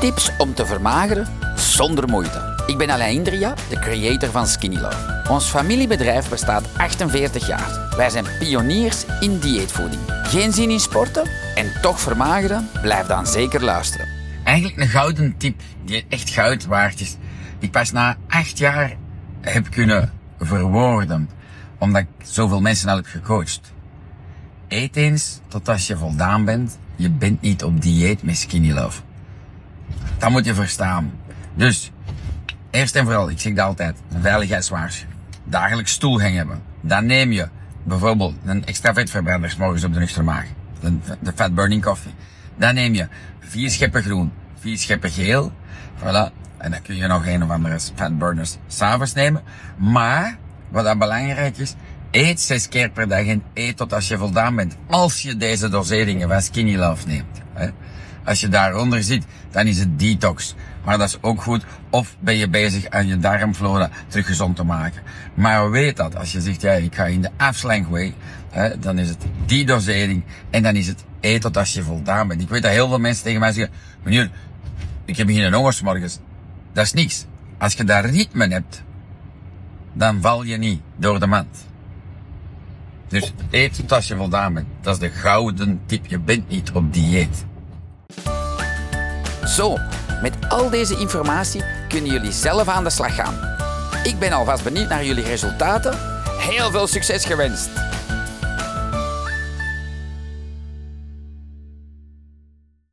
Tips om te vermageren zonder moeite. Ik ben Alain Indria, de creator van Skinny Love. Ons familiebedrijf bestaat 48 jaar. Wij zijn pioniers in dieetvoeding. Geen zin in sporten en toch vermageren? Blijf dan zeker luisteren. Eigenlijk een gouden tip die echt goud waard is. Die pas na 8 jaar heb kunnen verwoorden. Omdat ik zoveel mensen al heb gecoacht. Eet eens tot als je voldaan bent. Je bent niet op dieet met Skinny Love. Dat moet je verstaan. Dus, eerst en vooral, ik zeg dat altijd, veiligheidswaarschuwing. Dagelijks stoelgang hebben. Dan neem je bijvoorbeeld een extra vetverbrander morgens op de nuchtere maag. De, de fat burning coffee. Dan neem je vier scheppen groen, vier scheppen geel. Voilà. En dan kun je nog een of andere fat burners s'avonds nemen. Maar, wat dan belangrijk is, eet zes keer per dag en eet tot als je voldaan bent. Als je deze doseringen van Skinny Love neemt. Hè. Als je daaronder zit, dan is het detox. Maar dat is ook goed. Of ben je bezig aan je darmflora terug gezond te maken. Maar weet dat, als je zegt, ja, ik ga in de afslankway, hè, dan is het die dosering. En dan is het eet tot als je voldaan bent. Ik weet dat heel veel mensen tegen mij zeggen, meneer, ik heb geen hongers morgens. Dat is niks. Als je daar ritme hebt, dan val je niet door de mand. Dus eet tot als je voldaan bent. Dat is de gouden tip. Je bent niet op dieet. Zo, met al deze informatie kunnen jullie zelf aan de slag gaan. Ik ben alvast benieuwd naar jullie resultaten. Heel veel succes gewenst!